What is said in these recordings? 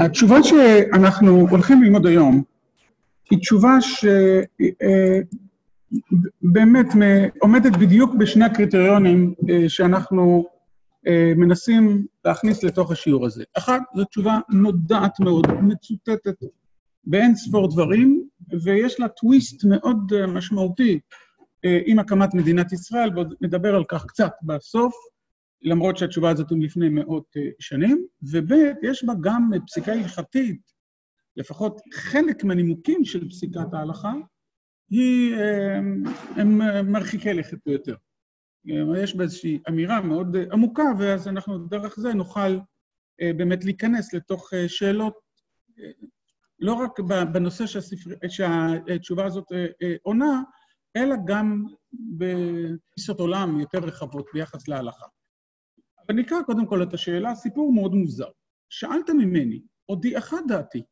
התשובה שאנחנו הולכים ללמוד היום היא תשובה שבאמת עומדת בדיוק בשני הקריטריונים שאנחנו מנסים להכניס לתוך השיעור הזה. אחת, זו תשובה נודעת מאוד, מצוטטת באין ספור דברים, ויש לה טוויסט מאוד משמעותי עם הקמת מדינת ישראל, ועוד נדבר על כך קצת בסוף, למרות שהתשובה הזאת היא לפני מאות שנים, וב' יש בה גם פסיקה הלכתית, לפחות חלק מהנימוקים של פסיקת ההלכה, היא, הם מרחיקי לכת ביותר. יש בה איזושהי אמירה מאוד עמוקה, ואז אנחנו דרך זה נוכל באמת להיכנס לתוך שאלות, לא רק בנושא שהתשובה הזאת עונה, אלא גם בתפיסות עולם יותר רחבות ביחס להלכה. אבל נקרא קודם כל את השאלה, סיפור מאוד מוזר. שאלת ממני, הודיעך דעתי,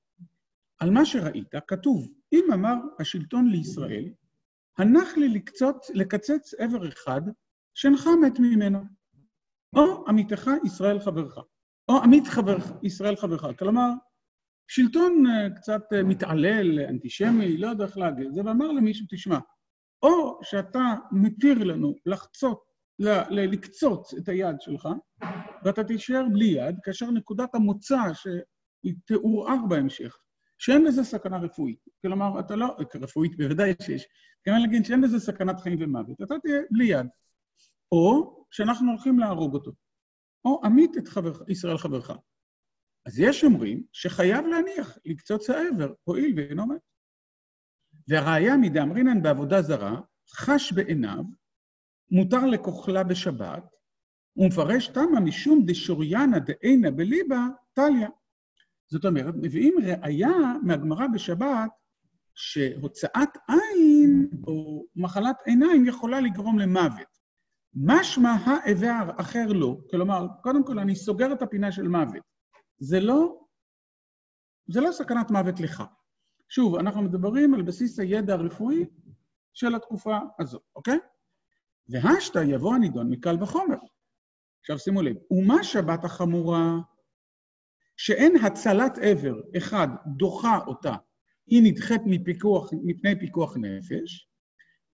על מה שראית, כתוב, אם אמר השלטון לישראל, הנח לי לקצוץ, לקצץ עבר אחד, שאינך מת ממנו, או עמיתך ישראל חברך, או עמית חבר, ישראל חברך. כלומר, שלטון קצת מתעלל, אנטישמי, לא יודע איך להגיד זה, ואמר למישהו, תשמע, או שאתה מתיר לנו לחצות, לקצוץ את היד שלך, ואתה תישאר בלי יד, כאשר נקודת המוצא שהיא תעורער בהמשך, שאין לזה סכנה רפואית. כלומר, אתה לא, רפואית בוודאי שיש, כלומר להגיד שאין לזה סכנת חיים ומוות, אתה תהיה בלי יד. או שאנחנו הולכים להרוג אותו, או עמית את חבר, ישראל חברך. אז יש אומרים שחייב להניח לקצוץ העבר, הואיל ואינו מת. והראיה מדאמרינן בעבודה זרה, חש בעיניו, מותר לכוחלה בשבת, ומפרש תמה משום דשוריאנה דאינה בליבה, טליה. זאת אומרת, מביאים ראיה מהגמרא בשבת, שהוצאת עין או מחלת עיניים יכולה לגרום למוות. משמע האיבר אחר לא, כלומר, קודם כל אני סוגר את הפינה של מוות. זה לא, זה לא סכנת מוות לך. שוב, אנחנו מדברים על בסיס הידע הרפואי של התקופה הזו, אוקיי? והשתא יבוא הנידון מקל וחומר. עכשיו שימו לב, ומה שבת החמורה? שאין הצלת עבר, אחד, דוחה אותה, היא נדחית מפיקוח, מפני פיקוח נפש,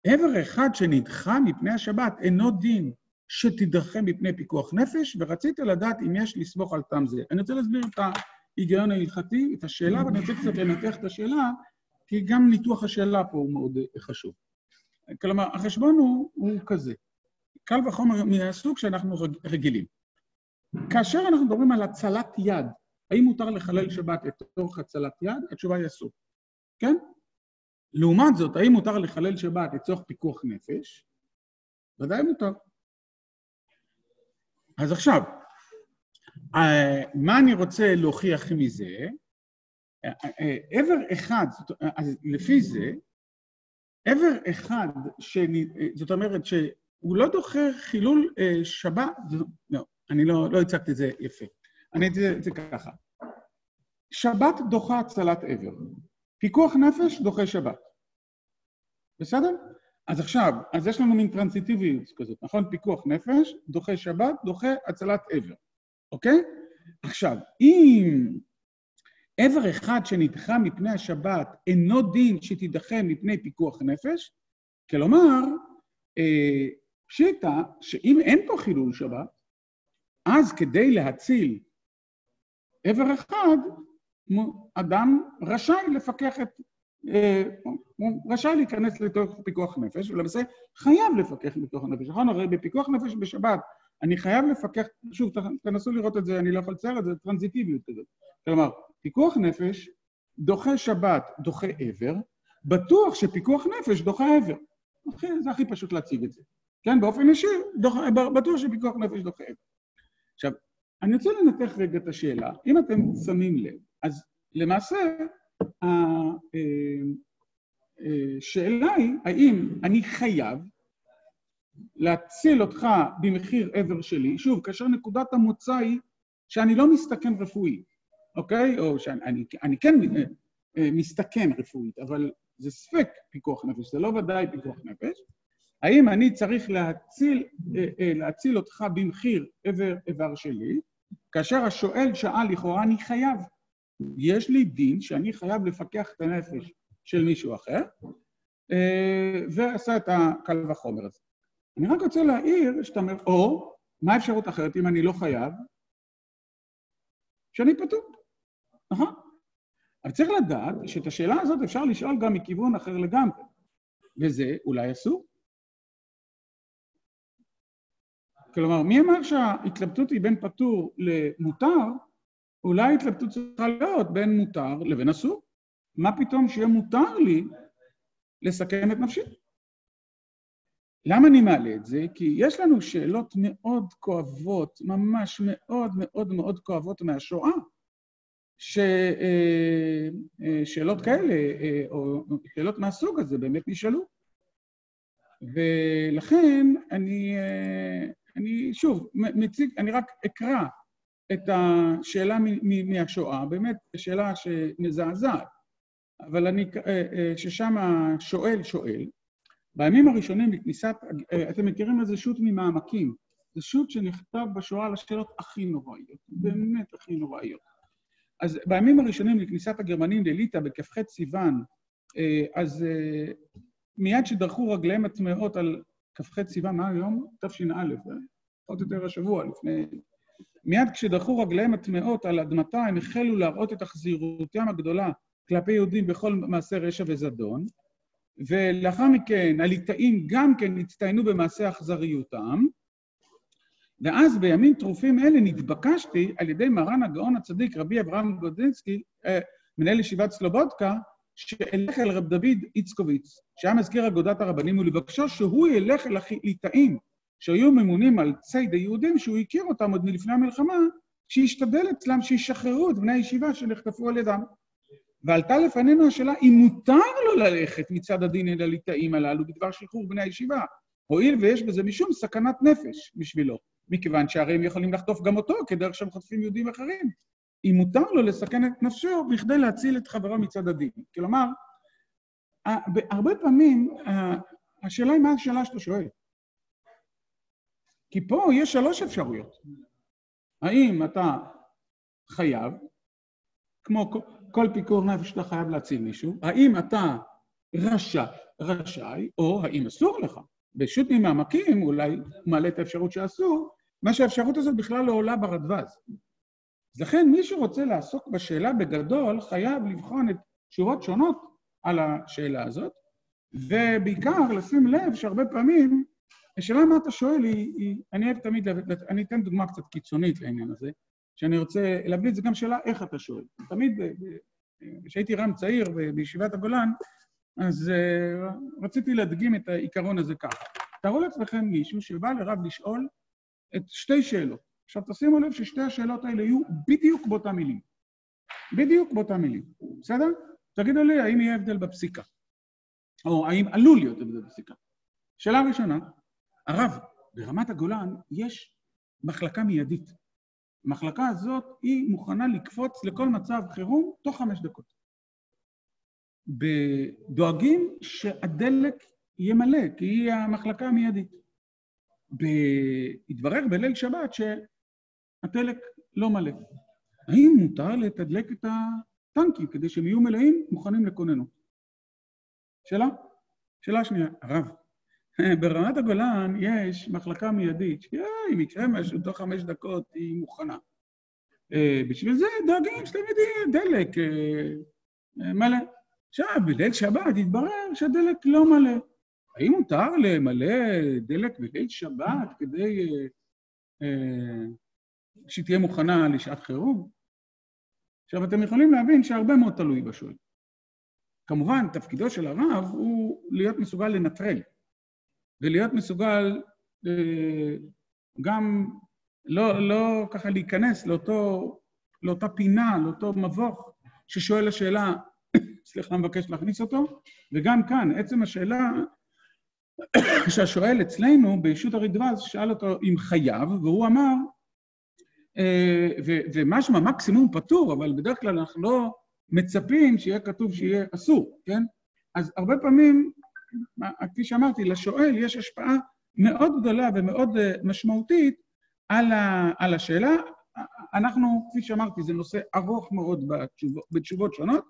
עבר אחד שנדחה מפני השבת אינו דין שתידחה מפני פיקוח נפש, ורצית לדעת אם יש לסמוך על טעם זה. אני רוצה להסביר את ההיגיון ההלכתי, את השאלה, ואני רוצה קצת לנתח את השאלה, כי גם ניתוח השאלה פה הוא מאוד חשוב. כלומר, החשבון הוא, הוא כזה, קל וחומר מהסוג שאנחנו רגילים. כאשר אנחנו מדברים על הצלת יד, האם מותר לחלל שבת לתוך הצלת יד? התשובה היא אסור, כן? לעומת זאת, האם מותר לחלל שבת לצורך פיקוח נפש? ודאי מותר. אז עכשיו, מה אני רוצה להוכיח מזה? עבר אחד, אז לפי זה, עבר אחד, שני, זאת אומרת שהוא לא דוחה חילול שבת, לא, אני לא, לא הצגתי את זה יפה. אני אגיד את זה ככה. שבת דוחה הצלת עבר. פיקוח נפש דוחה שבת. בסדר? אז עכשיו, אז יש לנו מין טרנסיטיביות כזאת, נכון? פיקוח נפש, דוחה שבת, דוחה הצלת עבר, אוקיי? עכשיו, אם עבר אחד שנדחה מפני השבת אינו דין שתידחה מפני פיקוח נפש, כלומר, פשיטא שאם אין פה חילול שבת, אז כדי להציל עבר אחד, אדם רשאי לפקח את... הוא רשאי להיכנס לתוך פיקוח נפש, ולמעשה חייב לפקח בתוך הנפש. נכון? הרי בפיקוח נפש בשבת אני חייב לפקח, שוב, תנסו לראות את זה, אני לא יכול לצייר את זה, טרנזיטיביות כזאת. כלומר, פיקוח נפש דוחה שבת, דוחה עבר, בטוח שפיקוח נפש דוחה עבר. זה הכי פשוט להציג את זה. כן, באופן ישיר, בטוח שפיקוח נפש דוחה עבר. עכשיו, אני רוצה לנתח רגע את השאלה. אם אתם שמים לב, אז למעשה, השאלה היא, האם אני חייב להציל אותך במחיר עבר שלי, שוב, כאשר נקודת המוצא היא שאני לא מסתכן רפואית, אוקיי? או שאני כן מסתכן רפואית, אבל זה ספק פיקוח נפש, זה לא ודאי פיקוח נפש. האם אני צריך להציל, להציל אותך במחיר עבר, עבר שלי, כאשר השואל שאל, לכאורה אני חייב. יש לי דין שאני חייב לפקח את הנפש של מישהו אחר, אה, ועשה את הקל וחומר הזה. אני רק רוצה להעיר שאתה אומר, או, מה האפשרות אחרת אם אני לא חייב? שאני פטור, נכון? אבל צריך לדעת שאת השאלה הזאת אפשר לשאול גם מכיוון אחר לגמרי, וזה אולי אסור. כלומר, מי אמר שההתלבטות היא בין פטור למותר? אולי ההתלבטות צריכה להיות בין מותר לבין אסור. מה פתאום שיהיה מותר לי לסכן את נפשי? למה אני מעלה את זה? כי יש לנו שאלות מאוד כואבות, ממש מאוד מאוד מאוד כואבות מהשואה, ששאלות אה, אה, כאלה, אה, או שאלות מהסוג הזה, באמת נשאלו. ולכן אני, אני שוב מציג, אני רק אקרא את השאלה מהשואה, באמת שאלה שמזעזעת, אבל אני, ששם השואל שואל, בימים הראשונים לכניסת, אתם מכירים איזה שו"ת ממעמקים, זה שו"ת שנכתב בשואה על השאלות הכי נוראיות, באמת הכי נוראיות. אז בימים הראשונים לכניסת הגרמנים לליטא בכ"ח סיוון, אז מיד שדרכו רגליהם הטמאות על כ"ח סיוון, מה היום? תש"א, עוד יותר השבוע לפני... מיד כשדרכו רגליהם הטמאות על אדמתה, הם החלו להראות את החזירותם הגדולה כלפי יהודים בכל מעשה רשע וזדון, ולאחר מכן הליטאים גם כן הצטיינו במעשה אכזריותם, ואז בימים טרופים אלה נתבקשתי על ידי מרן הגאון הצדיק רבי אברהם גודינסקי, אה, מנהל ישיבת סלובודקה, שאלך אל רב דוד איצקוביץ, שהיה מזכיר אגודת הרבנים, ולבקשו שהוא ילך אל הליטאים, שהיו ממונים על ציד היהודים, שהוא הכיר אותם עוד מלפני המלחמה, שישתדל אצלם שישחררו את בני הישיבה שנחטפו על ידם. ועלתה לפנינו השאלה אם מותר לו ללכת מצד הדין אל הליטאים הללו בדבר שחרור בני הישיבה, הואיל ויש בזה משום סכנת נפש בשבילו, מכיוון שהרי הם יכולים לחטוף גם אותו כדרך שהם חוטפים יהודים אחרים. אם מותר לו לסכן את נפשו בכדי להציל את חברו מצד הדין. כלומר, הרבה פעמים השאלה היא מה השאלה שאתה שואל. כי פה יש שלוש אפשרויות. האם אתה חייב, כמו כל פיקור נפש שאתה חייב להציל מישהו, האם אתה רשע, רשאי, או האם אסור לך. בשו"ת ממעמקים אולי מעלה את האפשרות שאסור, מה שהאפשרות הזאת בכלל לא עולה ברדווז. אז לכן מי שרוצה לעסוק בשאלה בגדול חייב לבחון את שורות שונות על השאלה הזאת, ובעיקר לשים לב שהרבה פעמים השאלה מה אתה שואל היא, היא אני אוהב תמיד, אני אתן דוגמה קצת קיצונית לעניין הזה, שאני רוצה את זה גם שאלה איך אתה שואל. תמיד כשהייתי רם צעיר בישיבת הגולן, אז uh, רציתי להדגים את העיקרון הזה ככה. תארו לעצמכם מישהו שבא לרב לשאול את שתי שאלות. עכשיו תשימו לב ששתי השאלות האלה יהיו בדיוק באותה מילים. בדיוק באותה מילים, בסדר? תגידו לי, האם יהיה הבדל בפסיקה? או האם עלול להיות הבדל בפסיקה? שאלה ראשונה, הרב, ברמת הגולן יש מחלקה מיידית. המחלקה הזאת היא מוכנה לקפוץ לכל מצב חירום תוך חמש דקות. דואגים שהדלק יהיה מלא, כי היא המחלקה המיידית. התברר בליל שבת שהדלק לא מלא. האם מותר לתדלק את הטנקים כדי שהם יהיו מלאים, מוכנים לכוננות? שאלה? שאלה שנייה, הרב, ברמת הגולן יש מחלקה מיידית, שאם יקרה משהו, תוך חמש דקות היא מוכנה. אה, בשביל זה דואגים שתמיד יהיה דלק אה, אה, מלא. עכשיו, בליל שבת התברר שהדלק לא מלא. האם מותר למלא דלק בליל שבת כדי שהיא תהיה מוכנה לשעת חירום? עכשיו, אתם יכולים להבין שהרבה מאוד תלוי בשואל. כמובן, תפקידו של הרב הוא להיות מסוגל לנטרל. ולהיות מסוגל אה, גם לא, לא ככה להיכנס לאותו, לאותה פינה, לאותו מבוך ששואל השאלה, סליחה, מבקש להכניס אותו, וגם כאן, עצם השאלה שהשואל אצלנו בישות הרדווז שאל אותו אם חייב, והוא אמר, אה, ומשמע מקסימום פטור, אבל בדרך כלל אנחנו לא מצפים שיהיה כתוב שיהיה אסור, כן? אז הרבה פעמים כפי שאמרתי, לשואל יש השפעה מאוד גדולה ומאוד אה, משמעותית על, ה, על השאלה. אנחנו, כפי שאמרתי, זה נושא ארוך מאוד בתשובות, בתשובות שונות,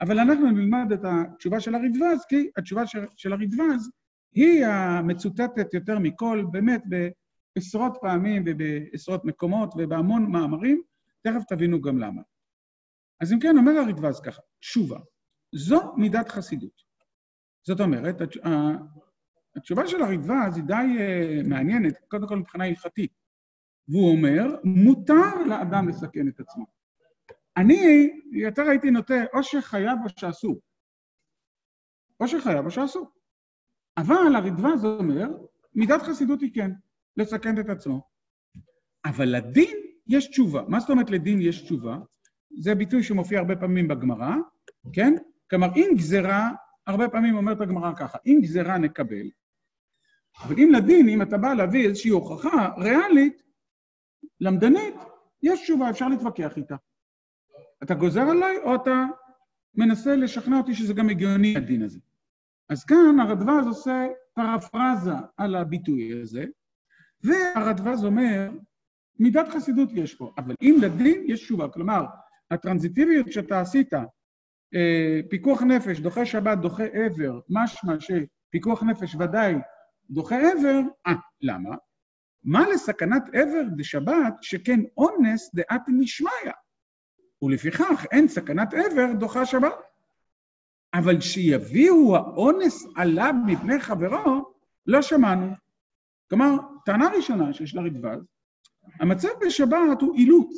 אבל אנחנו נלמד את התשובה של הרדווז, כי התשובה של הרדווז היא המצוטטת יותר מכל, באמת בעשרות פעמים ובעשרות מקומות ובהמון מאמרים, תכף תבינו גם למה. אז אם כן, אומר הרדווז ככה, תשובה, זו מידת חסידות. זאת אומרת, התשובה של הרדווז היא די uh, מעניינת, קודם כל מבחינה הלכתית. והוא אומר, מותר לאדם לסכן את עצמו. אני יותר הייתי נוטה או שחייב או שאסור. או שחייב או שאסור. אבל הרדווז אומר, מידת חסידות היא כן, לסכן את עצמו. אבל לדין יש תשובה. מה זאת אומרת לדין יש תשובה? זה ביטוי שמופיע הרבה פעמים בגמרא, כן? כלומר, אם גזרה, הרבה פעמים אומרת הגמרא ככה, אם גזרה נקבל, אבל אם לדין, אם אתה בא להביא איזושהי הוכחה ריאלית, למדנית, יש תשובה, אפשר להתווכח איתה. אתה גוזר עליי, או אתה מנסה לשכנע אותי שזה גם הגיוני הדין הזה. אז כאן הרדווז עושה פרפרזה על הביטוי הזה, והרדווז אומר, מידת חסידות יש פה, אבל אם לדין יש תשובה, כלומר, הטרנזיטיביות שאתה עשית, אה, פיקוח נפש, דוחה שבת, דוחה עבר, משמע שפיקוח נפש ודאי דוחה עבר, אה, למה? מה לסכנת עבר דשבת שכן אונס דעת נשמיא? ולפיכך אין סכנת עבר דוחה שבת. אבל שיביאו האונס עליו מפני חברו, לא שמענו. כלומר, טענה ראשונה שיש לה רדווז, המצב בשבת הוא אילוץ.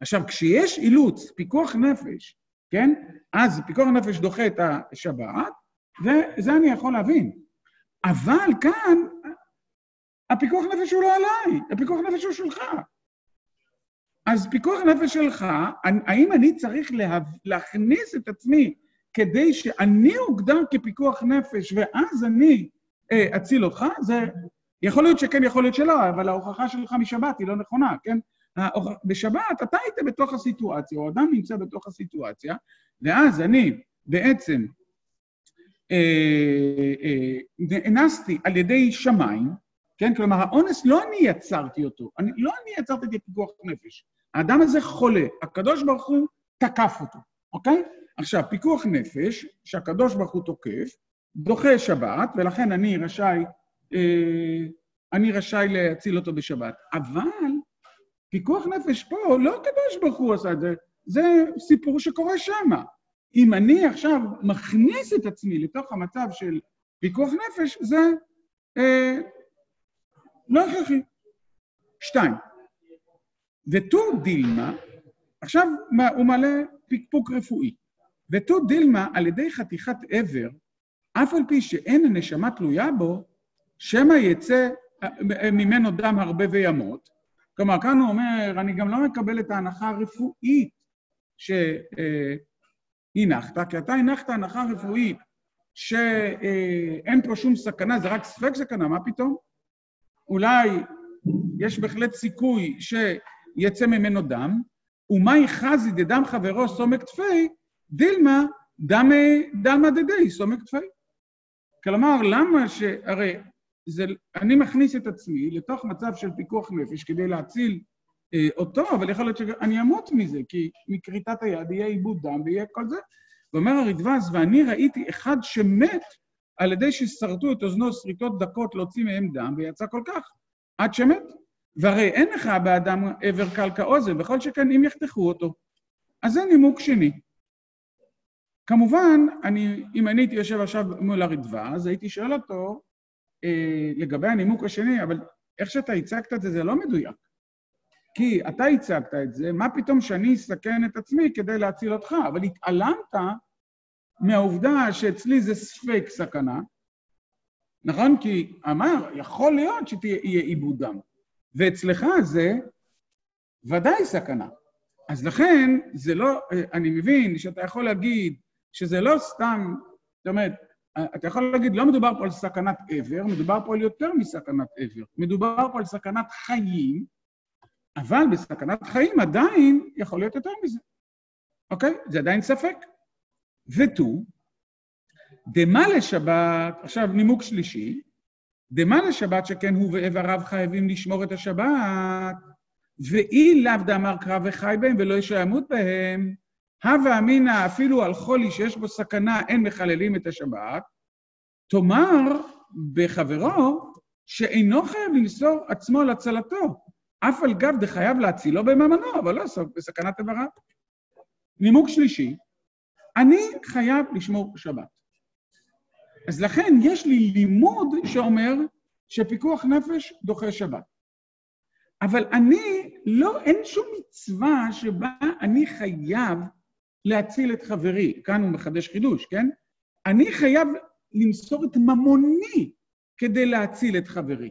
עכשיו, כשיש אילוץ, פיקוח נפש, כן? אז פיקוח נפש דוחה את השבת, וזה אני יכול להבין. אבל כאן, הפיקוח נפש הוא לא עליי, הפיקוח נפש הוא שלך. אז פיקוח נפש שלך, האם אני צריך לה, להכניס את עצמי כדי שאני אוגדר כפיקוח נפש ואז אני אה, אציל אותך? זה יכול להיות שכן, יכול להיות שלא, אבל ההוכחה שלך משבת היא לא נכונה, כן? בשבת אתה היית בתוך הסיטואציה, או אדם נמצא בתוך הסיטואציה, ואז אני בעצם אה, אה, נאנסתי על ידי שמיים, כן? כלומר, האונס לא אני יצרתי אותו, אני, לא אני יצרתי את פיקוח נפש. האדם הזה חולה, הקדוש ברוך הוא תקף אותו, אוקיי? עכשיו, פיקוח נפש, שהקדוש ברוך הוא תוקף, דוחה שבת, ולכן אני רשאי, אה, אני רשאי להציל אותו בשבת. אבל פיקוח נפש פה, לא הקדוש ברוך הוא עשה את זה, זה סיפור שקורה שמה. אם אני עכשיו מכניס את עצמי לתוך המצב של פיקוח נפש, זה אה, לא הכרחי. שתיים, ותו דילמה, עכשיו הוא מעלה פקפוק רפואי, ותו דילמה על ידי חתיכת עבר, אף על פי שאין הנשמה תלויה בו, שמא יצא ממנו דם הרבה וימות. כלומר, כאן הוא אומר, אני גם לא מקבל את ההנחה הרפואית שהנחת, כי אתה הנחת הנחה רפואית שאין פה שום סכנה, זה רק ספק סכנה, מה פתאום? אולי יש בהחלט סיכוי שיצא ממנו דם, ומאי חזי דדם חברו סומק תפי, דילמה דלמא דדי סומק תפי. כלומר, למה ש... הרי זה, אני מכניס את עצמי לתוך מצב של פיקוח נפש כדי להציל אה, אותו, אבל יכול להיות שאני אמות מזה, כי מכריתת היד יהיה עיבוד דם ויהיה כל זה. ואומר הרדווז, ואני ראיתי אחד שמת על ידי ששרטו את אוזנו שריטות דקות להוציא מהם דם, ויצא כל כך, עד שמת. והרי אין לך באדם עבר קל כאוזן, וכל שכן אם יחתכו אותו. אז זה נימוק שני. כמובן, אני, אם אני הייתי יושב עכשיו מול הרדווה, אז הייתי שואל אותו אה, לגבי הנימוק השני, אבל איך שאתה הצגת את זה, זה לא מדויק. כי אתה הצגת את זה, מה פתאום שאני אסכן את עצמי כדי להציל אותך? אבל התעלמת מהעובדה שאצלי זה ספק סכנה, נכון? כי אמר, יכול להיות שתהיה עיבוד דם, ואצלך זה ודאי סכנה. אז לכן, זה לא, אני מבין שאתה יכול להגיד שזה לא סתם, זאת אומרת, אתה יכול להגיד, לא מדובר פה על סכנת עבר, מדובר פה על יותר מסכנת עבר. מדובר פה על סכנת חיים, אבל בסכנת חיים עדיין יכול להיות יותר מזה. אוקיי? זה עדיין ספק. ותו, דמה לשבת, עכשיו נימוק שלישי, דמה לשבת שכן הוא ואיבריו חייבים לשמור את השבת, ואי לאו דאמר קרב וחי בהם ולא ישעמות בהם, הווה אמינא אפילו על חולי שיש בו סכנה אין מחללים את השבת, תאמר בחברו שאינו חייב למסור עצמו להצלתו, אף על גב דחייב להצילו בממנו, אבל לא בסכנת עברה. נימוק שלישי, אני חייב לשמור שבת. אז לכן יש לי לימוד שאומר שפיקוח נפש דוחה שבת. אבל אני, לא, אין שום מצווה שבה אני חייב להציל את חברי. כאן הוא מחדש חידוש, כן? אני חייב למסור את ממוני כדי להציל את חברי.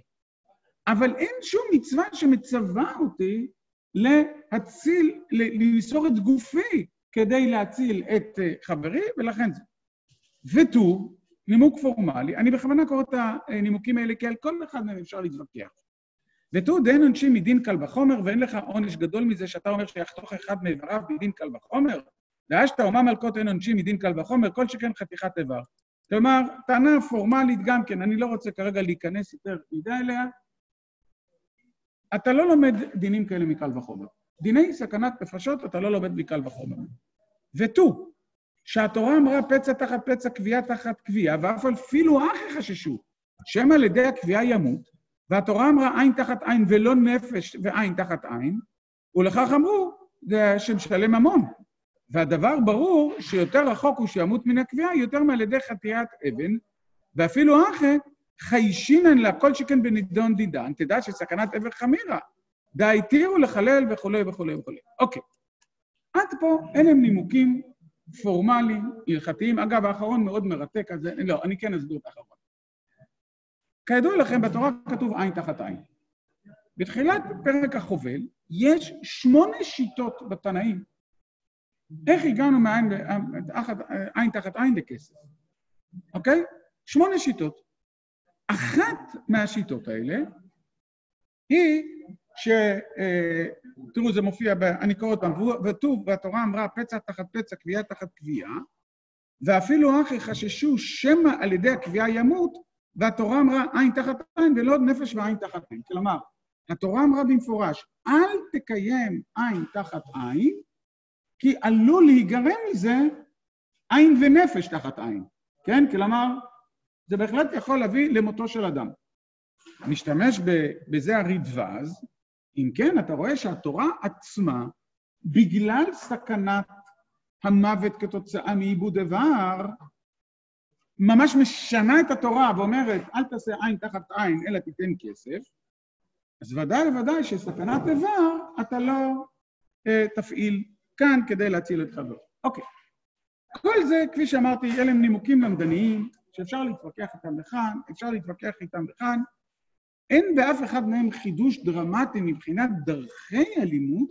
אבל אין שום מצווה שמצווה אותי להציל, למסור את גופי כדי להציל את אה, חברי, ולכן זה. ותו, נימוק פורמלי, אני בכוונה קורא את הנימוקים האלה, כי על כל אחד מהם אפשר להתווכח. ותו דין עונשים מדין קל וחומר, ואין לך עונש גדול מזה שאתה אומר שיחתוך אחד מאיבריו מדין קל וחומר? ואשתא אומה מלכות אין עונשים מדין קל וחומר, כל שכן חתיכת איבר. כלומר, טענה פורמלית גם כן, אני לא רוצה כרגע להיכנס יותר מדי אליה, אתה לא לומד דינים כאלה מקל וחומר. דיני סכנת נפשות אתה לא לומד מקל וחומר. ותו, שהתורה אמרה פצע תחת פצע, קביעה תחת קביעה, ואף אפילו אחי חששו, שמא על ידי הקביעה ימות, והתורה אמרה עין תחת עין ולא נפש ועין תחת עין, ולכך אמרו, זה שמשלם ממון. והדבר ברור שיותר רחוק הוא שימות מן הקביעה יותר מעל ידי חטיית אבן, ואפילו אחי חיישינן לה כל שכן בנידון דידן, תדע שסכנת עבר חמירה. די תירו לחלל וכולי וכולי וכולי. אוקיי. עד פה אלה הם נימוקים פורמליים, הלכתיים. אגב, האחרון מאוד מרתק, אז לא, אני כן אסביר את האחרון. כידוע לכם, בתורה כתוב עין תחת עין. בתחילת פרק החובל יש שמונה שיטות בתנאים. איך הגענו מעין עין תחת עין לכסף, אוקיי? שמונה שיטות. אחת מהשיטות האלה היא ש... אה, תראו, זה מופיע, ב, אני קורא אותם, וכתוב, והתורה אמרה פצע תחת פצע, קביעה תחת קביעה, ואפילו אחי חששו שמא על ידי הקביעה ימות, והתורה אמרה עין תחת עין ולא נפש ועין תחת עין. כלומר, התורה אמרה במפורש, אל תקיים עין תחת עין, כי עלול להיגרם מזה עין ונפש תחת עין. כן? כלומר, זה בהחלט יכול להביא למותו של אדם. משתמש בזה הרדווז, אם כן, אתה רואה שהתורה עצמה, בגלל סכנת המוות כתוצאה מעיבוד איבר, ממש משנה את התורה ואומרת, אל תעשה עין תחת עין, אלא תיתן כסף, אז ודאי וודאי שסכנת איבר, אתה לא אה, תפעיל כאן כדי להציל את חברו. אוקיי. כל זה, כפי שאמרתי, אלה הם נימוקים למדניים, שאפשר להתווכח איתם לכאן, אפשר להתווכח איתם לכאן. אין באף אחד מהם חידוש דרמטי מבחינת דרכי הלימוד,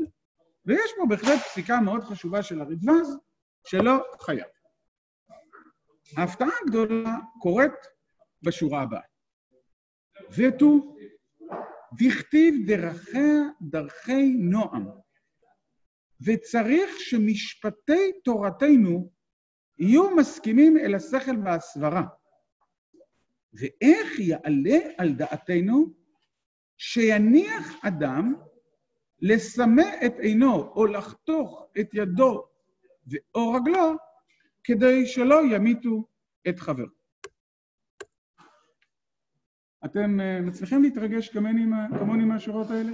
ויש פה בהחלט פסיקה מאוד חשובה של הרדווז, שלא חייב. ההפתעה הגדולה קורית בשורה הבאה. ותו, דכתיב דרכיה דרכי נועם, וצריך שמשפטי תורתנו יהיו מסכימים אל השכל והסברה. ואיך יעלה על דעתנו שיניח אדם לסמא את עינו או לחתוך את ידו או רגלו כדי שלא ימיתו את חברו. אתם אה, מצליחים להתרגש כמוני מהשורות האלה?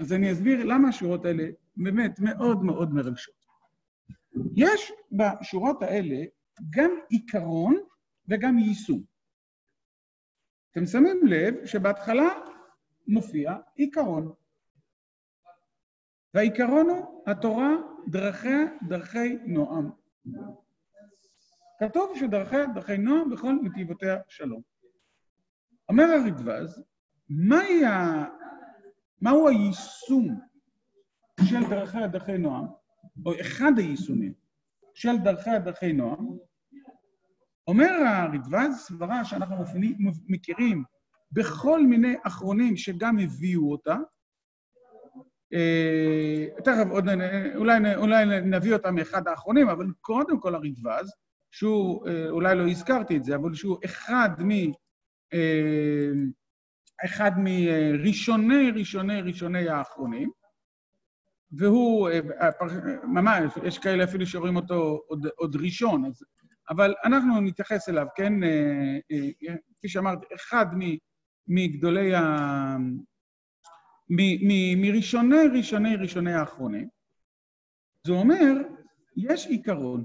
אז אני אסביר למה השורות האלה באמת מאוד מאוד מרגשות. יש בשורות האלה גם עיקרון וגם יישום. אתם שמים לב שבהתחלה מופיע עיקרון. והעיקרון הוא התורה דרכיה דרכי נועם. כתוב שדרכיה דרכי נועם בכל נתיבותיה שלום. אומר הרדווז. מהו היישום של דרכי נועם? או אחד היישומים של דרכי הדרכי נועם, אומר הרדווז סברה שאנחנו מכירים בכל מיני אחרונים שגם הביאו אותה, אה, תכף עוד, אולי, אולי נביא אותה מאחד האחרונים, אבל קודם כל הרדווז, שהוא, אה, אולי לא הזכרתי את זה, אבל שהוא אחד מ... אה, אחד מראשוני ראשוני ראשוני האחרונים, והוא ממש, יש כאלה אפילו שרואים אותו עוד, עוד ראשון, אז, אבל אנחנו נתייחס אליו, כן? כפי שאמרתי, אחד מגדולי ה... מראשוני ראשוני ראשוני האחרונים. זה אומר, יש עיקרון,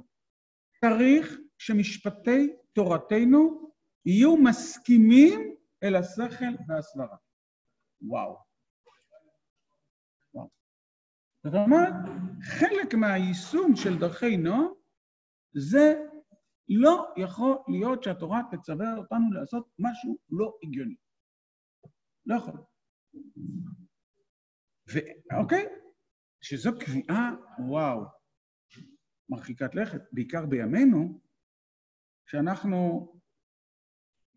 צריך שמשפטי תורתנו יהיו מסכימים אל השכל והסברה. וואו. זאת חלק מהיישום של דרכי נועם זה לא יכול להיות שהתורה תצווה אותנו לעשות משהו לא הגיוני. לא יכול. ואוקיי, שזו קביעה, וואו, מרחיקת לכת, בעיקר בימינו, שאנחנו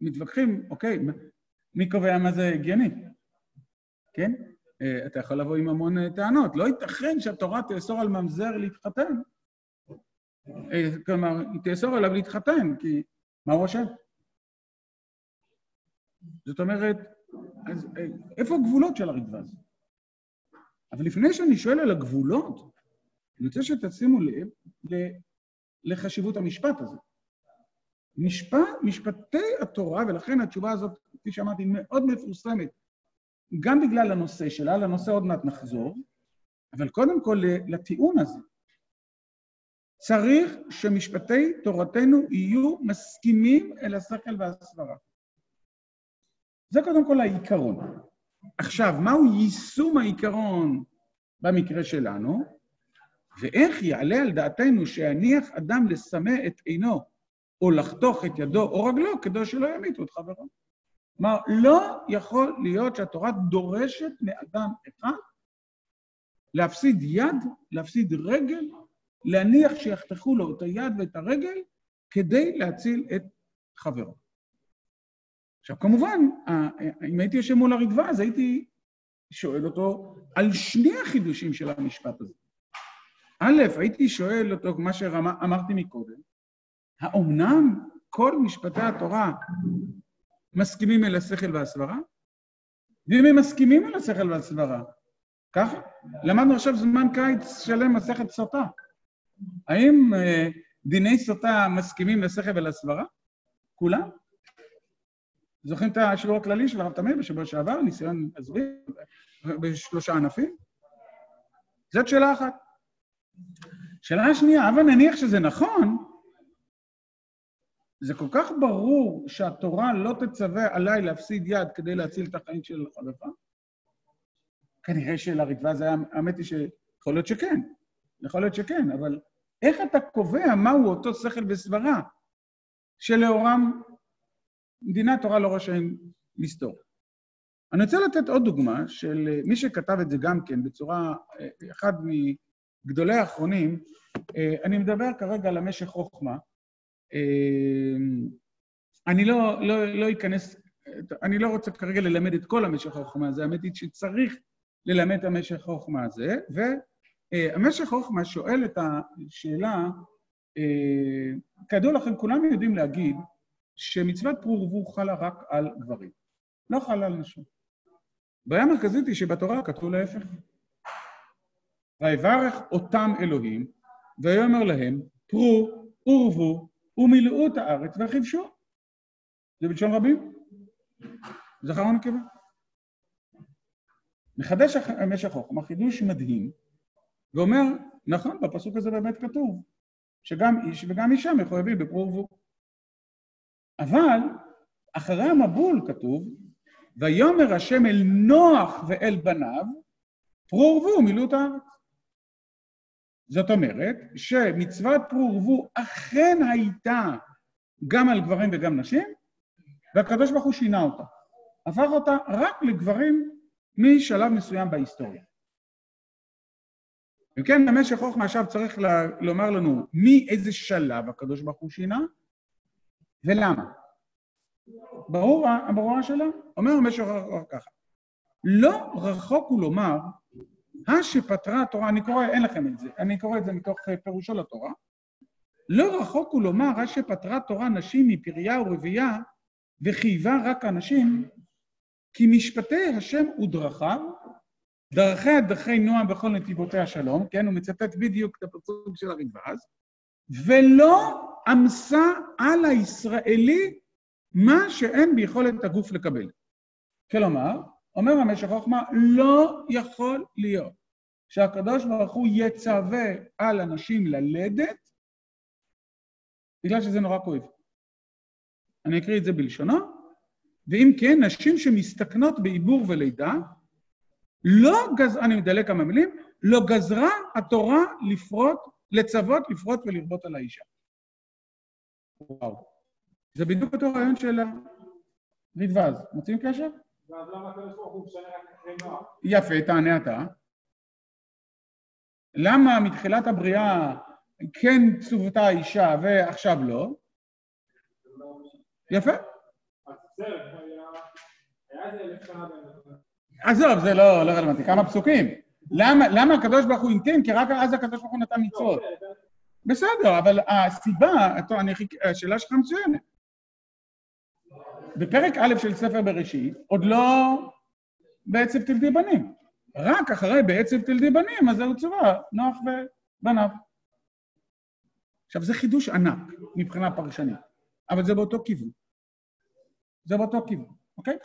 מתווכחים, אוקיי, מי קובע מה זה הגיוני? כן? אה, אתה יכול לבוא עם המון אה, טענות. לא ייתכן שהתורה תאסור על ממזר להתחתן. אה, כלומר, היא תאסור עליו להתחתן, כי מה הוא חושב? זאת אומרת, אז איפה הגבולות של הריטב"א הזה? אבל לפני שאני שואל על הגבולות, אני רוצה שתשימו לב לחשיבות המשפט הזה. משפט, משפטי התורה, ולכן התשובה הזאת, כפי שאמרתי, מאוד מפורסמת, גם בגלל הנושא שלה, לנושא עוד מעט נחזור, אבל קודם כל לטיעון הזה. צריך שמשפטי תורתנו יהיו מסכימים אל השכל והסברה. זה קודם כל העיקרון. עכשיו, מהו יישום העיקרון במקרה שלנו, ואיך יעלה על דעתנו שיניח אדם לסמא את עינו או לחתוך את ידו או רגלו כדי שלא ימיתו את חברו. כלומר, לא יכול להיות שהתורה דורשת מאדם אחד להפסיד יד, להפסיד רגל, להניח שיחתכו לו את היד ואת הרגל כדי להציל את חברו. עכשיו, כמובן, אם הייתי יושב מול הרדווה, אז הייתי שואל אותו על שני החידושים של המשפט הזה. א', הייתי שואל אותו, מה שאמרתי מקודם, האומנם כל משפטי התורה מסכימים אל השכל והסברה? ואם הם מסכימים אל השכל והסברה, ככה? למדנו עכשיו זמן קיץ שלם מסכת סוטה. האם אה, דיני סוטה מסכימים לשכל ולסברה? כולם? זוכרים את השיעור הכללי של הרב תמיר בשבוע שעבר, ניסיון להסביר בשלושה ענפים? זאת שאלה אחת. שאלה שנייה, אבל נניח שזה נכון, זה כל כך ברור שהתורה לא תצווה עליי להפסיד יד כדי להציל את החיים של החלפה? כנראה שלריטב"א זה היה, האמת היא שיכול להיות שכן, יכול להיות שכן, אבל איך אתה קובע מהו אותו שכל וסברה שלאורם מדינת תורה לא רשאים לסתור. אני רוצה לתת עוד דוגמה של מי שכתב את זה גם כן בצורה, אחד מגדולי האחרונים, אני מדבר כרגע על המשך חוכמה. אני לא, לא, לא אכנס, אני לא רוצה כרגע ללמד את כל המשך החוכמה הזה, האמת היא שצריך ללמד את המשך החוכמה הזה, והמשך החוכמה שואל את השאלה, כידוע לכם, כולם יודעים להגיד שמצוות פרו ורבו חלה רק על גברים, לא חלה על נשים. הבעיה המרכזית היא שבתורה כתוב להפך. ויברך אותם אלוהים, ויאמר להם, פרו ורבו ומילאו את הארץ וכבשו. זה בלשון רבים? זכר ונקבה. מחדש המשך חוכמה, חידוש מדהים, ואומר, נכון, בפסוק הזה באמת כתוב, שגם איש וגם אישה מחויבים בפרו ורבו. אבל אחרי המבול כתוב, ויאמר השם אל נוח ואל בניו, פרו ורבו מילאו את הארץ. זאת אומרת שמצוות פרו ורבו אכן הייתה גם על גברים וגם נשים, והקדוש ברוך הוא שינה אותה. הפך אותה רק לגברים משלב מסוים בהיסטוריה. וכן, במשך חוכמה עכשיו צריך לומר לנו מאיזה שלב הקדוש ברוך הוא שינה, ולמה? ברור הברורה שלה? אומר במשך רחוק ככה. לא רחוק הוא לומר, השפטרה התורה, אני קורא, אין לכם את זה, אני קורא את זה מתוך פירושו לתורה, לא רחוק הוא לומר, השפטרה תורה נשים מפריה ורבייה וחייבה רק אנשים כי משפטי השם ודרכיו, דרכיה דרכי נועם בכל נתיבותיה שלום, כן, הוא מצטט בדיוק את הפסוק של הרדב"ז, ולא עמסה על הישראלי מה שאין ביכולת הגוף לקבל. כלומר, אומר המשך חוכמה, לא יכול להיות שהקדוש ברוך הוא יצווה על אנשים ללדת בגלל שזה נורא כואב. אני אקריא את זה בלשונו, ואם כן, נשים שמסתכנות בעיבור ולידה, לא גז... אני מדלג כמה מילים, לא גזרה התורה לפרוט, לצוות, לפרוט ולרבות על האישה. וואו. זה בדיוק אותו רעיון של הרדווז. מוצאים קשר? ואז למה הקדוש ברוך הוא משנה רק אחרי נוער? יפה, תענה אתה. למה מתחילת הבריאה כן צוותה האישה ועכשיו לא? יפה. עזוב, זה לא, לא רלוונטי. כמה פסוקים. למה, הקדוש ברוך הוא המתין? כי רק אז הקדוש ברוך הוא נתן מצוות. בסדר, אבל הסיבה. השאלה שלך מצוינת. בפרק א' של ספר בראשית, עוד לא בעצב תלדי בנים. רק אחרי בעצב תלדי בנים, אז זהו צבא, נוח ובניו. עכשיו, זה חידוש ענק מבחינה פרשנית, אבל זה באותו כיוון. זה באותו כיוון, אוקיי?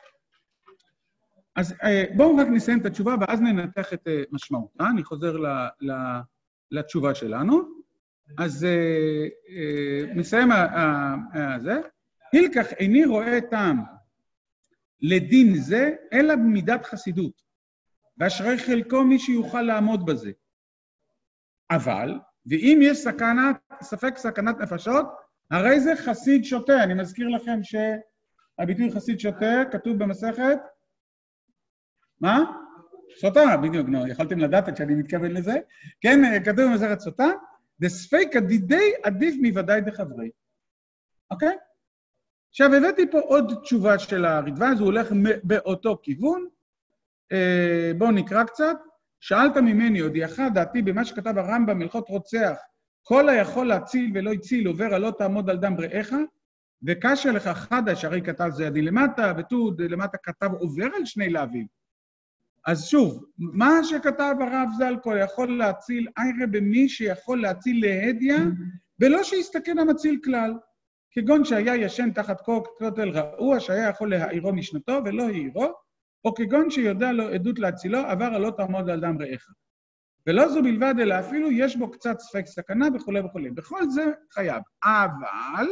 אז אה, בואו רק נסיים את התשובה ואז ננתח את אה, משמעותה. אני חוזר ל, ל, לתשובה שלנו. אז אה, אה, מסיים זה. הילקח איני רואה טעם לדין זה, אלא במידת חסידות, ואשרי חלקו מי שיוכל לעמוד בזה. אבל, ואם יש סכנת, ספק סכנת נפשות, הרי זה חסיד שוטה. אני מזכיר לכם שהביטוי חסיד שוטה כתוב במסכת, מה? סוטה, בדיוק, נו, יכולתם לדעת כשאני מתכוון לזה. כן, כתוב במסכת סוטה, דספיקא דידי עדיף מוודאי דחברי. אוקיי? עכשיו, הבאתי פה עוד תשובה של הרדווז, הוא הולך באותו כיוון. אה, בואו נקרא קצת. שאלת ממני, הודיעך דעתי במה שכתב הרמב"ם, הלכות רוצח, כל היכול להציל ולא הציל, עובר על לא תעמוד על דם רעך, וקשה לך חדש, הרי כתב זה ידי למטה, ותוד למטה כתב עובר על שני להבים. אז שוב, מה שכתב הרב זלקו יכול להציל איירה במי שיכול להציל להדיא, ולא שיסתכן המציל כלל. כגון שהיה ישן תחת כותל רעוע, שהיה יכול להעירו משנתו ולא העירו, או כגון שיודע לו עדות להצילו, עבר הלא תעמוד על דם רעך. ולא זו בלבד, אלא אפילו יש בו קצת ספק סכנה וכולי וכולי. בכל זה חייב. אבל,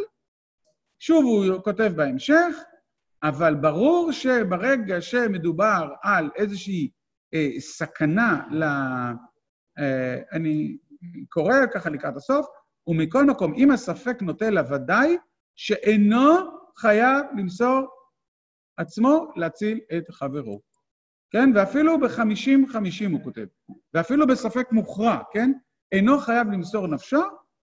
שוב הוא כותב בהמשך, אבל ברור שברגע שמדובר על איזושהי אה, סכנה ל... אה, אני קורא ככה לקראת הסוף, ומכל מקום, אם הספק נוטה לוודאי שאינו חייב למסור עצמו להציל את חברו. כן? ואפילו בחמישים-חמישים הוא כותב. ואפילו בספק מוכרע, כן? אינו חייב למסור נפשו,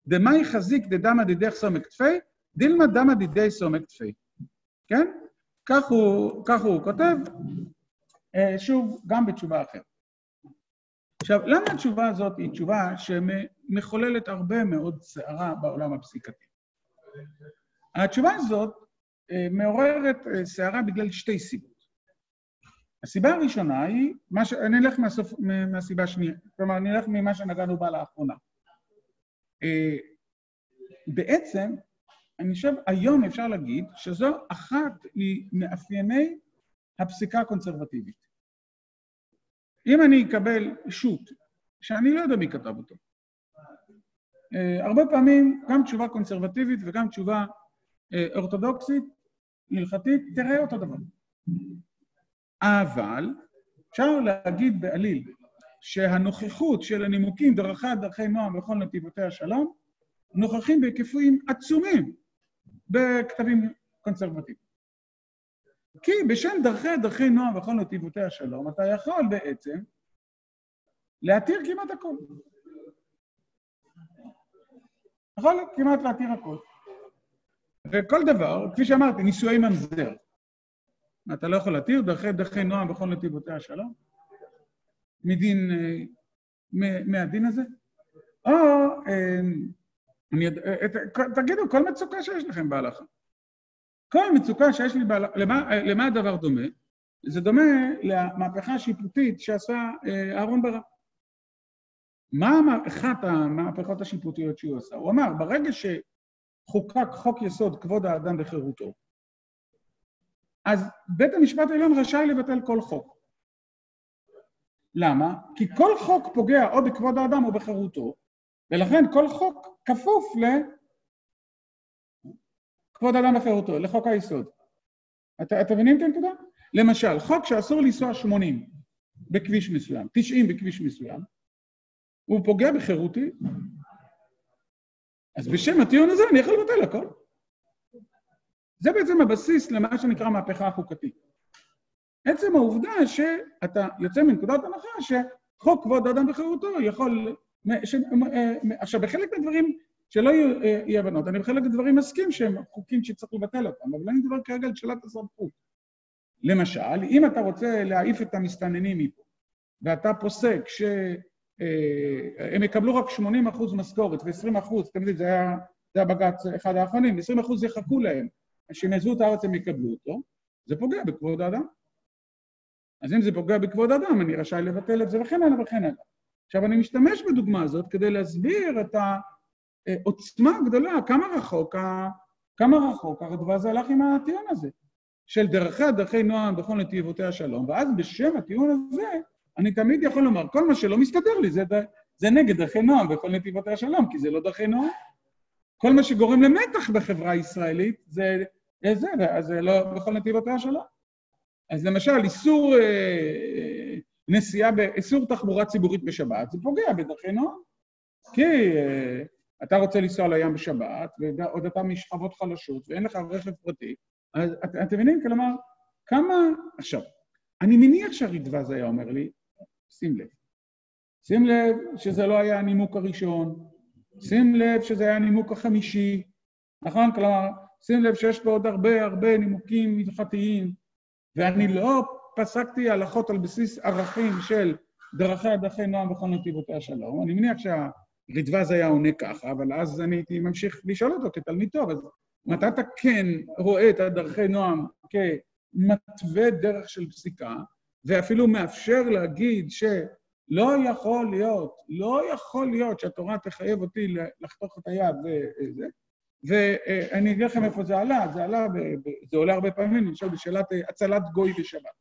דמאי חזיק דדמא דידך סומק תפי, דילמא דמא דידי סומק תפי. כן? כך הוא, כך הוא כותב, אה, שוב, גם בתשובה אחרת. עכשיו, למה התשובה הזאת היא תשובה שמחוללת הרבה מאוד סערה בעולם הפסיקתי? התשובה הזאת אה, מעוררת אה, סערה בגלל שתי סיבות. הסיבה הראשונה היא, ש... אני אלך מהסוף, מהסיבה השנייה, כלומר, אני אלך ממה שנגענו בה לאחרונה. בעצם, אני חושב, היום אפשר להגיד שזו אחת ממאפייני הפסיקה הקונסרבטיבית. אם אני אקבל שו"ת, שאני לא יודע מי כתב אותו, אה, הרבה פעמים גם תשובה קונסרבטיבית וגם תשובה אה, אורתודוקסית, הלכתית, תראה אותו דבר. אבל אפשר להגיד בעליל שהנוכחות של הנימוקים דרכה דרכי נועם וכל נתיבותי השלום נוכחים בהיקפים עצומים בכתבים קונסרבטיביים. כי בשם דרכי דרכי נועם וכל נתיבותי השלום, אתה יכול בעצם להתיר כמעט הכל. יכול כמעט להתיר הכל. וכל דבר, כפי שאמרתי, נישואי ממזר. אתה לא יכול להתיר דרכי דרכי נועם וכל נתיבותי השלום? מדין, אה, מהדין הזה? או, אה, אני, תגידו, כל מצוקה שיש לכם בהלכה. כל מצוקה שיש לי בהלכה, למה, למה הדבר דומה? זה דומה למהפכה השיפוטית שעשה אה, אהרן ברק. מה אחת המהפכות השיפוטיות שהוא עשה? הוא אמר, ברגע שחוקק חוק יסוד כבוד האדם וחירותו, אז בית המשפט העליון רשאי לבטל כל חוק. למה? כי כל חוק פוגע או בכבוד האדם או בחירותו, ולכן כל חוק כפוף לכבוד האדם וחירותו, לחוק היסוד. אתם את מבינים את הנקודה? למשל, חוק שאסור לנסוע 80 בכביש מסוים, 90 בכביש מסוים, הוא פוגע בחירותי, אז בשם הטיעון הזה אני יכול לבטל הכל. זה בעצם הבסיס למה שנקרא מהפכה החוקתית. עצם העובדה שאתה יוצא מנקודת הנחה שחוק כבוד האדם וחירותו יכול... ש... עכשיו, בחלק מהדברים, שלא יהיו אי הבנות, אני בחלק מהדברים מסכים שהם חוקים שצריך לבטל אותם, אבל אני מדבר כרגע על שאלת הסמכות. למשל, אם אתה רוצה להעיף את המסתננים מפה, ואתה פוסק שהם יקבלו רק 80 אחוז משכורת ו-20 אחוז, אתם יודעים, זה היה, זה היה בג"ץ אחד האחרונים, 20 אחוז יחכו להם, כשהם יעזבו את הארץ הם יקבלו אותו, זה פוגע בכבוד האדם. אז אם זה פוגע בכבוד אדם, אני רשאי לבטל את זה וכן הלאה וכן הלאה. עכשיו, אני משתמש בדוגמה הזאת כדי להסביר את העוצמה הגדולה, כמה רחוק, כמה רחוק הרדווה זה הלך עם הטיעון הזה, של דרכיה דרכי נועם בכל נתיבותיה שלום, ואז בשם הטיעון הזה, אני תמיד יכול לומר, כל מה שלא מסתדר לי זה, זה נגד דרכי נועם בכל נתיבותיה שלום, כי זה לא דרכי נועם. כל מה שגורם למתח בחברה הישראלית זה, זה, זה לא בכל נתיבותיה שלום. אז למשל, איסור אה, נסיעה, איסור תחבורה ציבורית בשבת, זה פוגע בדרכי נועם. כי אה, אתה רוצה לנסוע לים בשבת, ועוד אתה משכבות חלשות, ואין לך רכב פרטי, אז את, אתם מבינים? כלומר, כמה... עכשיו, אני מניח שהרדווז היה אומר לי, שים לב. שים לב שזה לא היה הנימוק הראשון, שים לב שזה היה הנימוק החמישי, נכון? כלומר, שים לב שיש פה עוד הרבה הרבה נימוקים הלכתיים, ואני לא פסקתי הלכות על בסיס ערכים של דרכי הדרכי נועם בכל נתיבותי השלום. אני מניח שהרדווז היה עונה ככה, אבל אז אני הייתי ממשיך לשאול אותו כתלמיד טוב, אז מתי אתה כן רואה את הדרכי נועם כמתווה דרך של פסיקה, ואפילו מאפשר להגיד שלא יכול להיות, לא יכול להיות שהתורה תחייב אותי לחתוך את היד וזה, ואני אגיד לכם איפה זה עלה, זה עלה, זה עולה הרבה פעמים, למשל בשאלת הצלת גוי בשבת.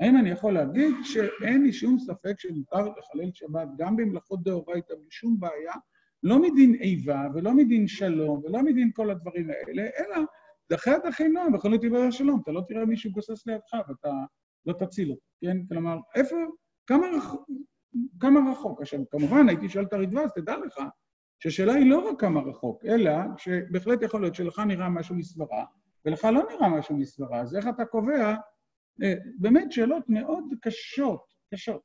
האם אני יכול להגיד שאין לי שום ספק שמותר לחלל שבת גם במלאכות דאורייתא בלי שום בעיה, לא מדין איבה ולא מדין שלום ולא מדין כל הדברים האלה, אלא דחי הדחי נועם בכל נתיבי השלום, אתה לא תראה מישהו גוסס לידך ואתה לא תציל אותו, כן? כלומר, איפה, כמה רחוק, כמה רחוק? עכשיו, כמובן, הייתי שואל את הרדווה, תדע לך שהשאלה היא לא רק כמה רחוק, אלא שבהחלט יכול להיות שלך נראה משהו מסברה, ולך לא נראה משהו מסברה, אז איך אתה קובע? אה, באמת שאלות מאוד קשות, קשות.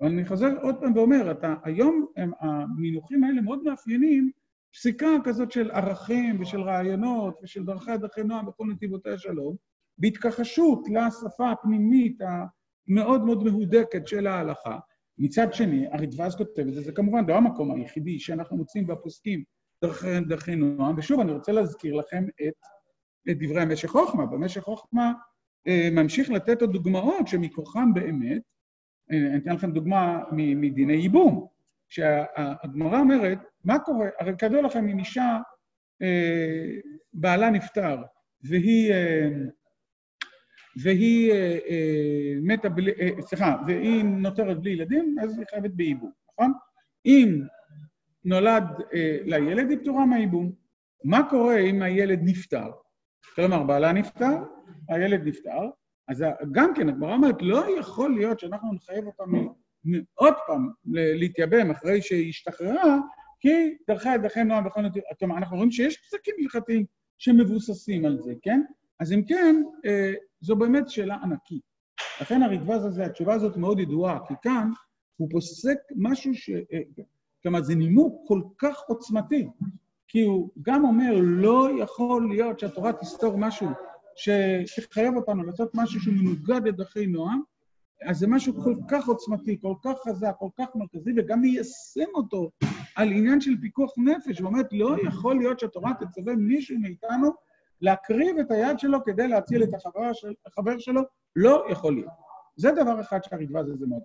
אבל אני חוזר עוד פעם ואומר, אתה, היום הם, המינוחים האלה מאוד מאפיינים פסיקה כזאת של ערכים ושל רעיונות ושל דרכי דרכי נועם בכל נתיבותי השלום, בהתכחשות לשפה הפנימית המאוד מאוד מהודקת של ההלכה, מצד שני, הרדווז כותב את זה, זה כמובן לא המקום היחידי שאנחנו מוצאים בפוסקים דרכי, דרכי נועם, ושוב, אני רוצה להזכיר לכם את, את דברי המשך חוכמה. במשך חוכמה אה, ממשיך לתת עוד דוגמאות שמכוחם באמת, אה, אני אתן לכם דוגמה מדיני ייבום, שהגמרא אומרת, מה קורה, הרי כדור לכם אם אישה, אה, בעלה נפטר, והיא אה, והיא אה, אה, מתה בלי, אה, סליחה, והיא נותרת בלי ילדים, אז היא חייבת בייבום, נכון? אם נולד לילד, היא פטורה מהייבום. מה קורה אם הילד נפטר? כלומר, בעלה נפטר, הילד נפטר, אז גם כן, הגמרא אומרת, לא יכול להיות שאנחנו נחייב אותה עוד פעם להתייבם אחרי שהיא השתחררה, כי דרכי דרכי נועם בכל נתיב... כלומר, אנחנו רואים שיש פסקים הלכתיים שמבוססים על זה, כן? אז אם כן, זו באמת שאלה ענקית. לכן הרדווז הזה, התשובה הזאת מאוד ידועה, כי כאן הוא פוסק משהו ש... כלומר, זה נימוק כל כך עוצמתי, כי הוא גם אומר, לא יכול להיות שהתורה תסתור משהו שתחייב אותנו לעשות משהו שהוא מנוגד לדרכי נועם, אז זה משהו כל כך עוצמתי, כל כך חזק, כל כך מרכזי, וגם מיישם אותו על עניין של פיקוח נפש, ואומרת, לא יכול להיות שהתורה תצווה מישהו מאיתנו להקריב את היד שלו כדי להציל את החבר, של, החבר שלו, לא יכול להיות. זה דבר אחד שהרדב"ז הזה מאוד.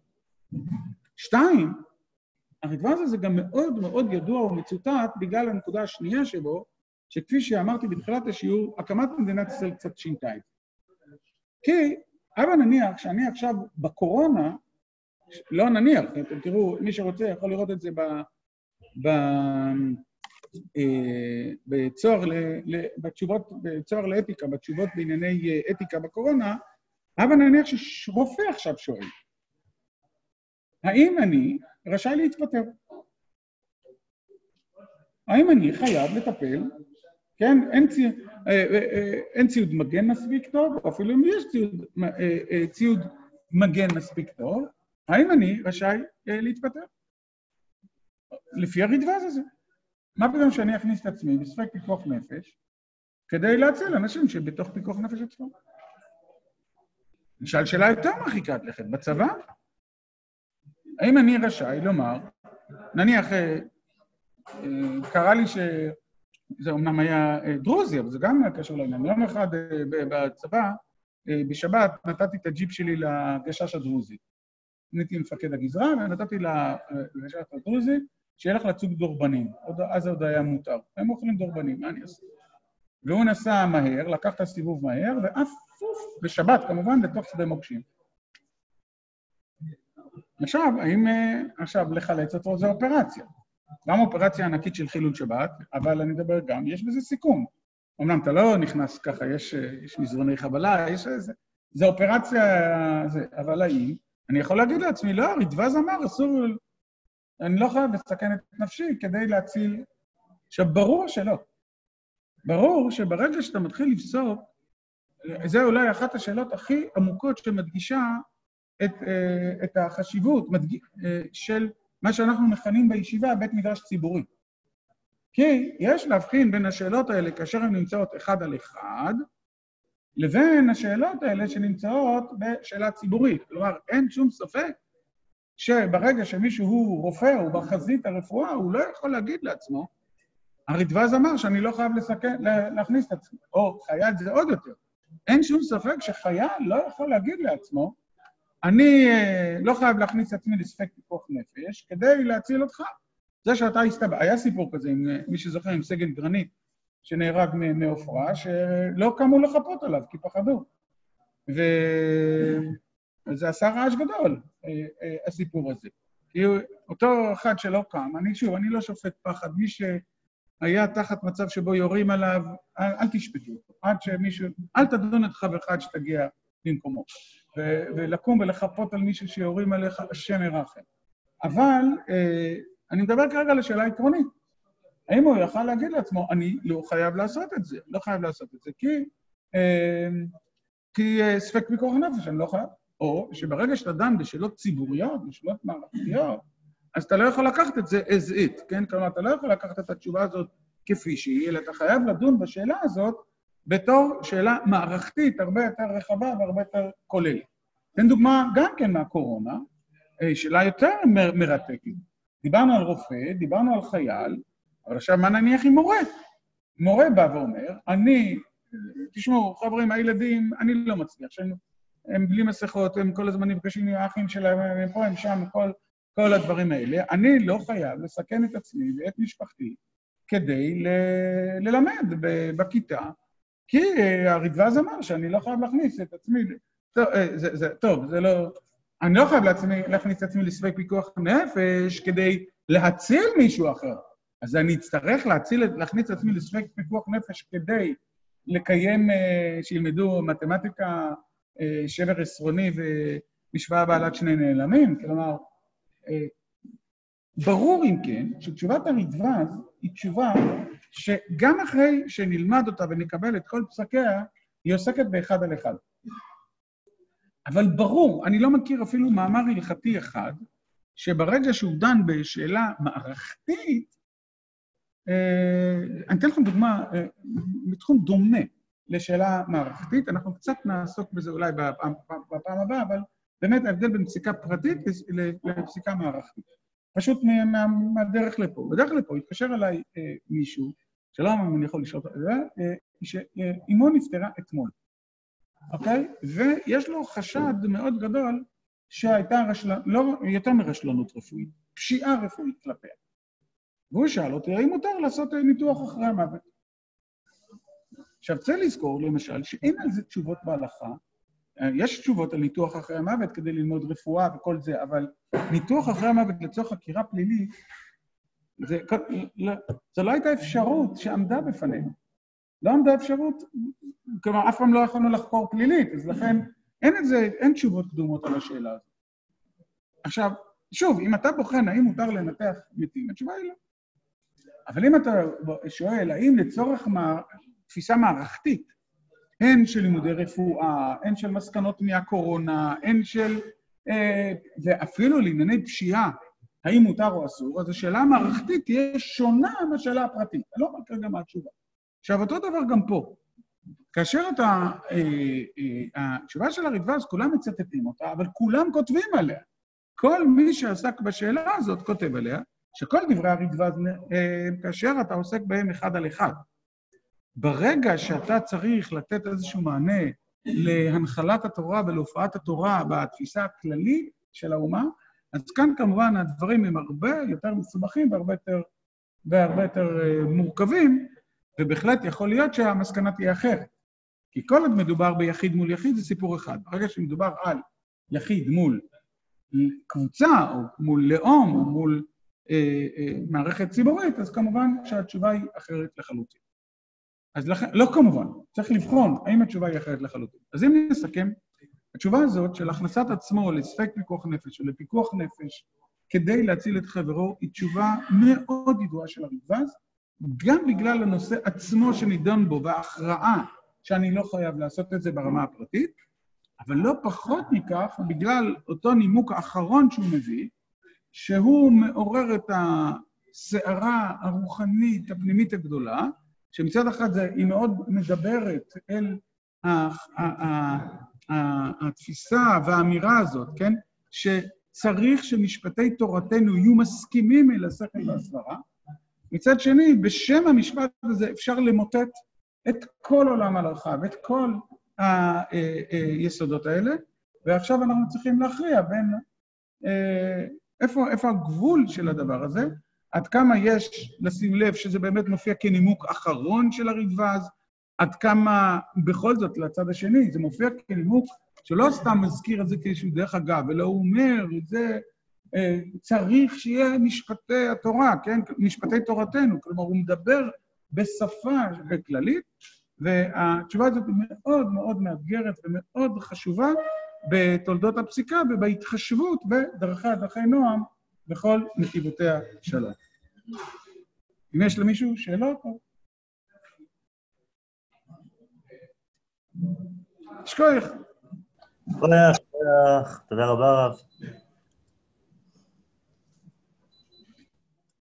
שתיים, הרדב"ז הזה גם מאוד מאוד ידוע ומצוטט בגלל הנקודה השנייה שבו, שכפי שאמרתי בתחילת השיעור, הקמת מדינת ישראל קצת שינתה את זה. כי, הבה נניח שאני עכשיו בקורונה, לא נניח, אתם תראו, מי שרוצה יכול לראות את זה ב... ב בצוהר, ל, ל, בתשובות, בצוהר לאתיקה, בתשובות בענייני אה, אתיקה בקורונה, הבה נניח שרופא עכשיו שואל, האם אני רשאי להתפטר? האם אני חייב לטפל, כן, אין, צי, אה, אין ציוד מגן מספיק טוב, או אפילו אם יש ציוד, ציוד מגן מספיק טוב, האם אני רשאי להתפטר? לפי הרדב"ז הזה. מה פתאום שאני אכניס את עצמי בספק פיקוח נפש כדי להציל אנשים שבתוך פיקוח נפש עצמו? נשאל שאלה יותר מרחיקת לכת, בצבא? האם אני רשאי לומר, נניח, אה, אה, קרה לי ש... זה אמנם היה אה, דרוזי, אבל זה גם היה קשור לעניין. יום אחד בצבא, בשבת, נתתי את הג'יפ שלי לגשש הדרוזי. הייתי מפקד הגזרה, ונתתי לגשש הדרוזי שילך לצוג דורבנים, אז עוד היה מותר. הם אוכלים דורבנים, מה אני אעשה? והוא נסע מהר, לקח את הסיבוב מהר, ואף פוף, בשבת כמובן, לתוך שדה מוקשים. עכשיו, האם עכשיו לחלץ אותו זה אופרציה? גם אופרציה ענקית של חילול שבת, אבל אני מדבר גם, יש בזה סיכון. אמנם אתה לא נכנס ככה, יש, יש מזרוני חבלה, יש איזה... זה אופרציה, זה, אבל האם? אני יכול להגיד לעצמי, לא, רדווז אמר, אסור אני לא חייב לסכן את נפשי כדי להציל... עכשיו, ברור שלא. ברור שברגע שאתה מתחיל לפסוק, זה אולי אחת השאלות הכי עמוקות שמדגישה את, אה, את החשיבות מדג... אה, של מה שאנחנו מכנים בישיבה בית מדרש ציבורי. כי יש להבחין בין השאלות האלה כאשר הן נמצאות אחד על אחד, לבין השאלות האלה שנמצאות בשאלה ציבורית. כלומר, אין שום ספק שברגע שמישהו הוא רופא, הוא בחזית הרפואה, הוא לא יכול להגיד לעצמו, הרדווז אמר שאני לא חייב לסכן, להכניס את עצמי, או חייל זה עוד יותר. אין שום ספק שחייל לא יכול להגיד לעצמו, אני אה, לא חייב להכניס את עצמי לספק פיקוח נפש כדי להציל אותך. זה שאתה הסתבר, היה סיפור כזה, עם, אה, מי שזוכר, עם סגן גרנית שנהרג מעופרה, שלא קמו לחפות עליו, כי פחדו. ו... זה עשה רעש גדול, אה, אה, הסיפור הזה. כי אותו אחד שלא קם, אני שוב, אני לא שופט פחד, מי שהיה תחת מצב שבו יורים עליו, אל, אל תשפטו, עד שמישהו, אל תדון את חברך עד שתגיע למקומו. ו, ולקום ולחפות על מישהו שיורים עליך, השם ירחם. אבל אה, אני מדבר כרגע על השאלה העקרונית. האם הוא יכל להגיד לעצמו, אני לא חייב לעשות את זה, לא חייב לעשות את זה, כי, אה, כי אה, ספק פיקוח נפש, אני לא חייב. או שברגע שאתה דן בשאלות ציבוריות, בשאלות מערכתיות, אז אתה לא יכול לקחת את זה as it, כן? כלומר, אתה לא יכול לקחת את התשובה הזאת כפי שהיא, אלא אתה חייב לדון בשאלה הזאת בתור שאלה מערכתית הרבה יותר רחבה והרבה יותר כוללת. תן דוגמה גם כן מהקורונה, אה, שאלה יותר מ- מרתקת. דיברנו על רופא, דיברנו על חייל, אבל עכשיו מה נניח עם מורה? מורה בא ואומר, אני, תשמעו, חברים, הילדים, אני לא מצליח, שאני הם בלי מסכות, הם כל הזמן נפגשים עם האחים שלהם, הם פה, הם שם, כל, כל הדברים האלה. אני לא חייב לסכן את עצמי ואת משפחתי כדי ל- ללמד בכיתה, כי הרדווז אמר שאני לא חייב להכניס את עצמי... טוב, אה, זה, זה, טוב, זה לא... אני לא חייב לעצמי, להכניס את עצמי לספק פיקוח נפש כדי להציל מישהו אחר. אז אני אצטרך להציל, להכניס את עצמי לספק פיקוח נפש כדי לקיים, אה, שילמדו מתמטיקה, אה, שבר עשרוני ומשוואה בעלת שני נעלמים, כלומר, אה, ברור אם כן שתשובת הרדווז היא תשובה שגם אחרי שנלמד אותה ונקבל את כל פסקיה, היא עוסקת באחד על אחד. אבל ברור, אני לא מכיר אפילו מאמר הלכתי אחד, שברגע שהוא דן בשאלה מערכתית, אה, אני אתן לכם דוגמה מתחום דומה. לשאלה מערכתית, אנחנו קצת נעסוק בזה אולי בפעם, בפעם הבאה, אבל באמת ההבדל בין פסיקה פרטית לפסיקה מערכתית. פשוט מהדרך לפה. בדרך לפה התקשר אליי אה, מישהו שלום, אני יכול לשאול אותך, שאימו נפטרה אתמול, אוקיי? ויש לו חשד מאוד גדול שהייתה רשלנות, לא יותר מרשלנות רפואית, פשיעה רפואית כלפיה. והוא שאל אותי, האם מותר לעשות ניתוח אחרי המוות? עכשיו, צריך לזכור, למשל, שאין על זה תשובות בהלכה. יש תשובות על ניתוח אחרי המוות כדי ללמוד רפואה וכל זה, אבל ניתוח אחרי המוות לצורך חקירה פלילית, זה, לא, זה לא הייתה אפשרות שעמדה בפנינו. לא עמדה אפשרות, כלומר, אף פעם לא יכולנו לחקור פלילית, אז לכן אין, את זה, אין תשובות קדומות על השאלה הזאת. עכשיו, שוב, אם אתה בוחן האם מותר לנתח מתים, התשובה היא לא. אבל אם אתה שואל, האם לצורך מה, תפיסה מערכתית, הן של לימודי רפואה, הן של מסקנות מהקורונה, הן של... אה, ואפילו לענייני פשיעה, האם מותר או אסור, אז השאלה המערכתית תהיה שונה מהשאלה הפרטית. אני לא אומר כרגע מה התשובה. עכשיו, אותו דבר גם פה. כאשר אתה... אה, אה, התשובה של הריטב"ז, כולם מצטטים אותה, אבל כולם כותבים עליה. כל מי שעסק בשאלה הזאת כותב עליה, שכל דברי הריטב"ז, אה, כאשר אתה עוסק בהם אחד על אחד, ברגע שאתה צריך לתת איזשהו מענה להנחלת התורה ולהופעת התורה בתפיסה הכללית של האומה, אז כאן כמובן הדברים הם הרבה יותר מסובכים והרבה יותר, והרבה יותר uh, מורכבים, ובהחלט יכול להיות שהמסקנה תהיה אחרת. כי כל עוד מדובר ביחיד מול יחיד זה סיפור אחד. ברגע שמדובר על יחיד מול קבוצה, או מול לאום, או מול אה, אה, מערכת ציבורית, אז כמובן שהתשובה היא אחרת לחלוטין. אז לכן, לא כמובן, צריך לבחון האם התשובה היא אחרת לחלוטין. אז אם נסכם, התשובה הזאת של הכנסת עצמו לספק פיקוח נפש או לפיקוח נפש כדי להציל את חברו, היא תשובה מאוד ידועה של הריבז, גם בגלל הנושא עצמו שנידון בו וההכרעה שאני לא חייב לעשות את זה ברמה הפרטית, אבל לא פחות מכך, בגלל אותו נימוק האחרון שהוא מביא, שהוא מעורר את הסערה הרוחנית הפנימית הגדולה, שמצד אחד זה, היא מאוד מדברת אל התפיסה והאמירה הזאת, כן? שצריך שמשפטי תורתנו יהיו מסכימים אל השכל והסברה. מצד שני, בשם המשפט הזה אפשר למוטט את כל עולם ההלכה ואת כל היסודות האלה, ועכשיו אנחנו צריכים להכריע בין אה, איפה, איפה הגבול של הדבר הזה, עד כמה יש לשים לב שזה באמת מופיע כנימוק אחרון של הרידווז, עד כמה בכל זאת לצד השני זה מופיע כנימוק שלא סתם מזכיר את זה כאיזשהו דרך אגב, אלא הוא אומר, זה אה, צריך שיהיה משפטי התורה, כן? משפטי תורתנו, כלומר הוא מדבר בשפה כללית, והתשובה הזאת היא מאוד מאוד מאתגרת ומאוד חשובה בתולדות הפסיקה ובהתחשבות בדרכי הדרכי נועם בכל נתיבותיה שלום. אם יש למישהו שאלות? שכוח. תודה רבה רב.